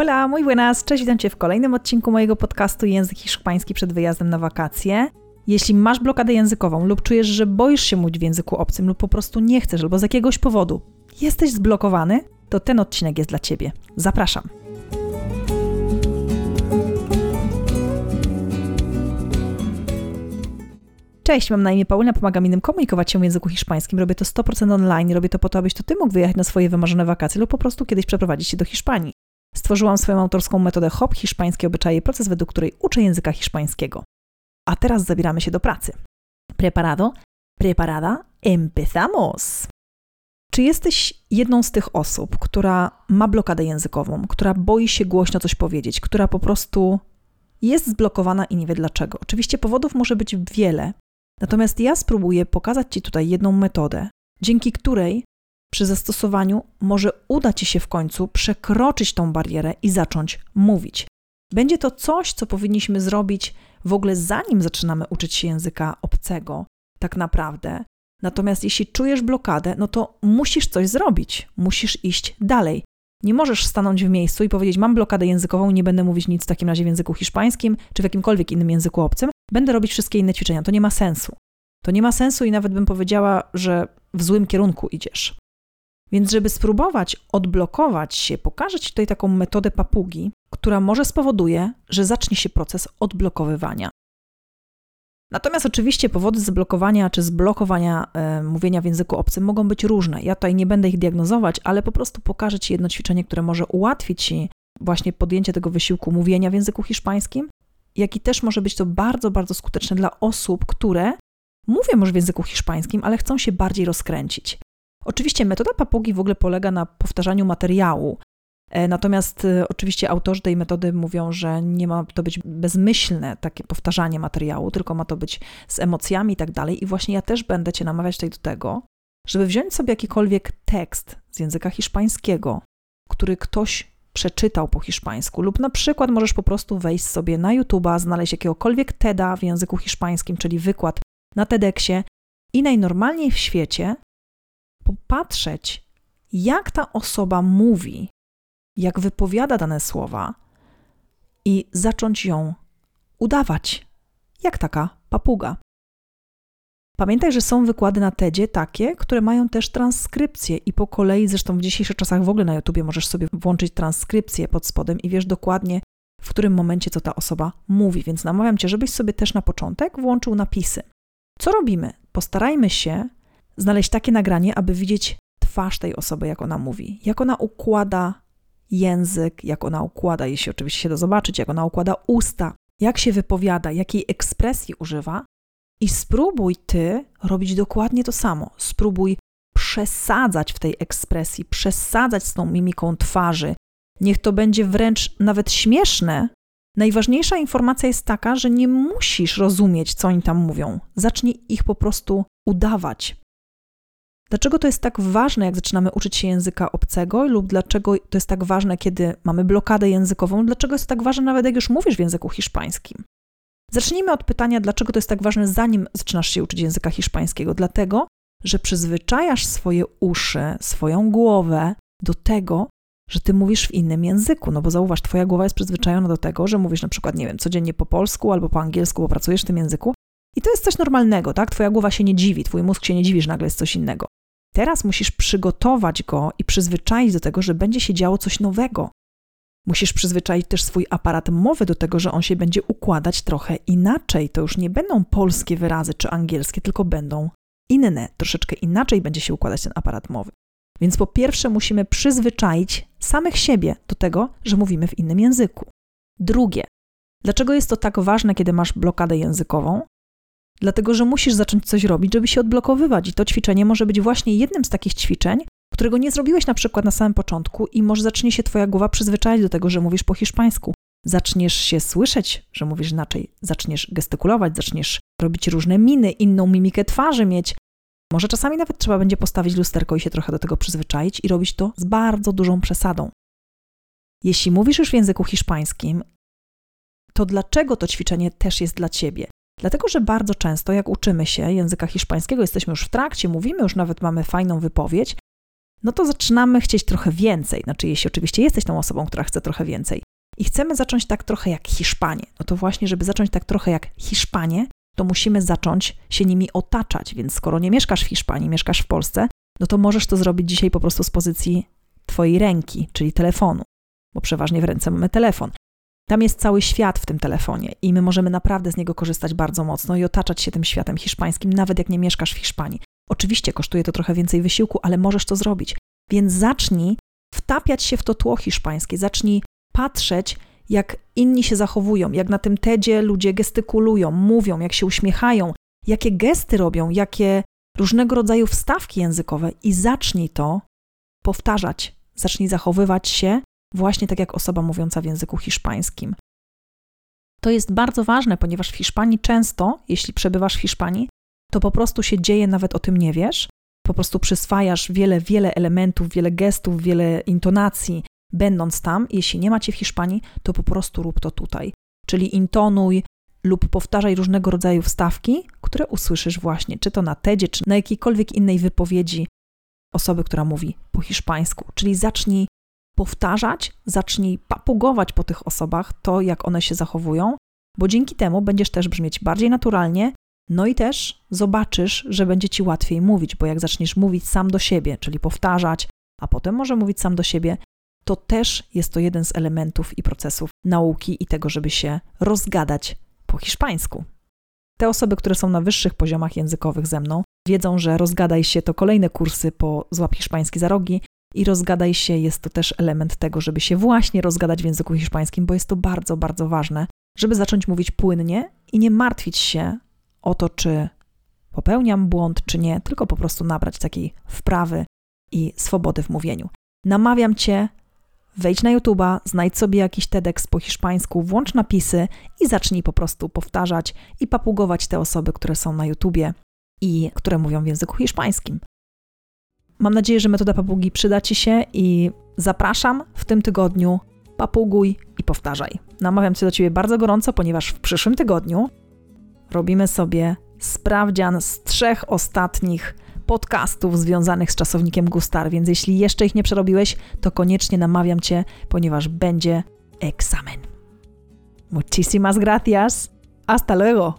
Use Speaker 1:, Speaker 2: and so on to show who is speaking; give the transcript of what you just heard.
Speaker 1: Hola, muy buenas, cześć, witam Cię w kolejnym odcinku mojego podcastu Język Hiszpański przed wyjazdem na wakacje. Jeśli masz blokadę językową lub czujesz, że boisz się mówić w języku obcym lub po prostu nie chcesz albo z jakiegoś powodu jesteś zblokowany, to ten odcinek jest dla Ciebie. Zapraszam. Cześć, mam na imię Paulina, pomagam innym komunikować się w języku hiszpańskim. Robię to 100% online, robię to po to, abyś to ty mógł wyjechać na swoje wymarzone wakacje lub po prostu kiedyś przeprowadzić się do Hiszpanii. Stworzyłam swoją autorską metodę HOP, hiszpańskie obyczaje, proces, według której uczę języka hiszpańskiego. A teraz zabieramy się do pracy. Preparado? Preparada? Empezamos! Czy jesteś jedną z tych osób, która ma blokadę językową, która boi się głośno coś powiedzieć, która po prostu jest zblokowana i nie wie dlaczego? Oczywiście powodów może być wiele, natomiast ja spróbuję pokazać Ci tutaj jedną metodę, dzięki której przy zastosowaniu może uda Ci się w końcu przekroczyć tą barierę i zacząć mówić. Będzie to coś, co powinniśmy zrobić w ogóle zanim zaczynamy uczyć się języka obcego, tak naprawdę. Natomiast jeśli czujesz blokadę, no to musisz coś zrobić, musisz iść dalej. Nie możesz stanąć w miejscu i powiedzieć: Mam blokadę językową, nie będę mówić nic w takim razie w języku hiszpańskim czy w jakimkolwiek innym języku obcym, będę robić wszystkie inne ćwiczenia. To nie ma sensu. To nie ma sensu i nawet bym powiedziała, że w złym kierunku idziesz. Więc, żeby spróbować odblokować się, pokażę Ci tutaj taką metodę papugi, która może spowoduje, że zacznie się proces odblokowywania. Natomiast oczywiście powody zablokowania czy zblokowania e, mówienia w języku obcym mogą być różne. Ja tutaj nie będę ich diagnozować, ale po prostu pokażę Ci jedno ćwiczenie, które może ułatwić Ci właśnie podjęcie tego wysiłku mówienia w języku hiszpańskim, jak i też może być to bardzo, bardzo skuteczne dla osób, które mówią już w języku hiszpańskim, ale chcą się bardziej rozkręcić. Oczywiście metoda papugi w ogóle polega na powtarzaniu materiału. E, natomiast e, oczywiście autorzy tej metody mówią, że nie ma to być bezmyślne takie powtarzanie materiału, tylko ma to być z emocjami i tak dalej. I właśnie ja też będę Cię namawiać tutaj do tego, żeby wziąć sobie jakikolwiek tekst z języka hiszpańskiego, który ktoś przeczytał po hiszpańsku, lub na przykład możesz po prostu wejść sobie na YouTube'a, znaleźć jakiegokolwiek TEDa w języku hiszpańskim, czyli wykład na TEDxie i najnormalniej w świecie popatrzeć, jak ta osoba mówi, jak wypowiada dane słowa i zacząć ją udawać, jak taka papuga. Pamiętaj, że są wykłady na TEDzie takie, które mają też transkrypcję i po kolei, zresztą w dzisiejszych czasach w ogóle na YouTubie możesz sobie włączyć transkrypcję pod spodem i wiesz dokładnie, w którym momencie co ta osoba mówi, więc namawiam Cię, żebyś sobie też na początek włączył napisy. Co robimy? Postarajmy się znaleźć takie nagranie, aby widzieć twarz tej osoby, jak ona mówi, jak ona układa język, jak ona układa, jeśli oczywiście się da zobaczyć, jak ona układa usta, jak się wypowiada, jakiej ekspresji używa. I spróbuj ty robić dokładnie to samo. Spróbuj przesadzać w tej ekspresji, przesadzać z tą mimiką twarzy. Niech to będzie wręcz nawet śmieszne. Najważniejsza informacja jest taka, że nie musisz rozumieć, co oni tam mówią. Zacznij ich po prostu udawać. Dlaczego to jest tak ważne, jak zaczynamy uczyć się języka obcego, lub dlaczego to jest tak ważne, kiedy mamy blokadę językową, dlaczego jest to tak ważne, nawet jak już mówisz w języku hiszpańskim? Zacznijmy od pytania, dlaczego to jest tak ważne, zanim zaczynasz się uczyć języka hiszpańskiego. Dlatego, że przyzwyczajasz swoje uszy, swoją głowę do tego, że ty mówisz w innym języku. No bo zauważ, twoja głowa jest przyzwyczajona do tego, że mówisz na przykład, nie wiem, codziennie po polsku albo po angielsku, bo pracujesz w tym języku. I to jest coś normalnego, tak? Twoja głowa się nie dziwi, twój mózg się nie dziwi, że nagle jest coś innego. Teraz musisz przygotować go i przyzwyczaić do tego, że będzie się działo coś nowego. Musisz przyzwyczaić też swój aparat mowy do tego, że on się będzie układać trochę inaczej. To już nie będą polskie wyrazy czy angielskie, tylko będą inne. Troszeczkę inaczej będzie się układać ten aparat mowy. Więc po pierwsze musimy przyzwyczaić samych siebie do tego, że mówimy w innym języku. Drugie, dlaczego jest to tak ważne, kiedy masz blokadę językową? Dlatego, że musisz zacząć coś robić, żeby się odblokowywać. I to ćwiczenie może być właśnie jednym z takich ćwiczeń, którego nie zrobiłeś na przykład na samym początku, i może zacznie się Twoja głowa przyzwyczaić do tego, że mówisz po hiszpańsku. Zaczniesz się słyszeć, że mówisz inaczej, zaczniesz gestykulować, zaczniesz robić różne miny, inną mimikę twarzy mieć. Może czasami nawet trzeba będzie postawić lusterko i się trochę do tego przyzwyczaić i robić to z bardzo dużą przesadą. Jeśli mówisz już w języku hiszpańskim, to dlaczego to ćwiczenie też jest dla ciebie? Dlatego, że bardzo często, jak uczymy się języka hiszpańskiego, jesteśmy już w trakcie, mówimy, już nawet mamy fajną wypowiedź, no to zaczynamy chcieć trochę więcej. Znaczy, jeśli oczywiście jesteś tą osobą, która chce trochę więcej. I chcemy zacząć tak trochę jak Hiszpanie. No to właśnie, żeby zacząć tak trochę jak Hiszpanie, to musimy zacząć się nimi otaczać. Więc skoro nie mieszkasz w Hiszpanii, mieszkasz w Polsce, no to możesz to zrobić dzisiaj po prostu z pozycji Twojej ręki, czyli telefonu, bo przeważnie w ręce mamy telefon. Tam jest cały świat w tym telefonie i my możemy naprawdę z niego korzystać bardzo mocno i otaczać się tym światem hiszpańskim, nawet jak nie mieszkasz w Hiszpanii. Oczywiście kosztuje to trochę więcej wysiłku, ale możesz to zrobić. Więc zacznij wtapiać się w to tło hiszpańskie, zacznij patrzeć, jak inni się zachowują, jak na tym TEDzie ludzie gestykulują, mówią, jak się uśmiechają, jakie gesty robią, jakie różnego rodzaju wstawki językowe i zacznij to powtarzać. Zacznij zachowywać się właśnie tak jak osoba mówiąca w języku hiszpańskim. To jest bardzo ważne, ponieważ w Hiszpanii często, jeśli przebywasz w Hiszpanii, to po prostu się dzieje, nawet o tym nie wiesz. Po prostu przyswajasz wiele, wiele elementów, wiele gestów, wiele intonacji, będąc tam. Jeśli nie macie w Hiszpanii, to po prostu rób to tutaj. Czyli intonuj lub powtarzaj różnego rodzaju wstawki, które usłyszysz właśnie, czy to na TEDzie, czy na jakiejkolwiek innej wypowiedzi osoby, która mówi po hiszpańsku. Czyli zacznij powtarzać, zacznij papugować po tych osobach to, jak one się zachowują, bo dzięki temu będziesz też brzmieć bardziej naturalnie, no i też zobaczysz, że będzie ci łatwiej mówić, bo jak zaczniesz mówić sam do siebie, czyli powtarzać, a potem może mówić sam do siebie, to też jest to jeden z elementów i procesów nauki i tego, żeby się rozgadać po hiszpańsku. Te osoby, które są na wyższych poziomach językowych ze mną, wiedzą, że rozgadaj się to kolejne kursy po złap hiszpański za rogi i rozgadaj się jest to też element tego, żeby się właśnie rozgadać w języku hiszpańskim, bo jest to bardzo, bardzo ważne, żeby zacząć mówić płynnie i nie martwić się o to, czy popełniam błąd, czy nie, tylko po prostu nabrać takiej wprawy i swobody w mówieniu. Namawiam cię, wejdź na YouTube'a, znajdź sobie jakiś TEDx po hiszpańsku, włącz napisy i zacznij po prostu powtarzać i papugować te osoby, które są na YouTubie i które mówią w języku hiszpańskim. Mam nadzieję, że metoda papugi przyda Ci się i zapraszam w tym tygodniu. Papuguj i powtarzaj. Namawiam Cię do Ciebie bardzo gorąco, ponieważ w przyszłym tygodniu robimy sobie sprawdzian z trzech ostatnich podcastów związanych z czasownikiem Gustar, więc jeśli jeszcze ich nie przerobiłeś, to koniecznie namawiam Cię, ponieważ będzie egzamin. Muchísimas gracias. Hasta luego.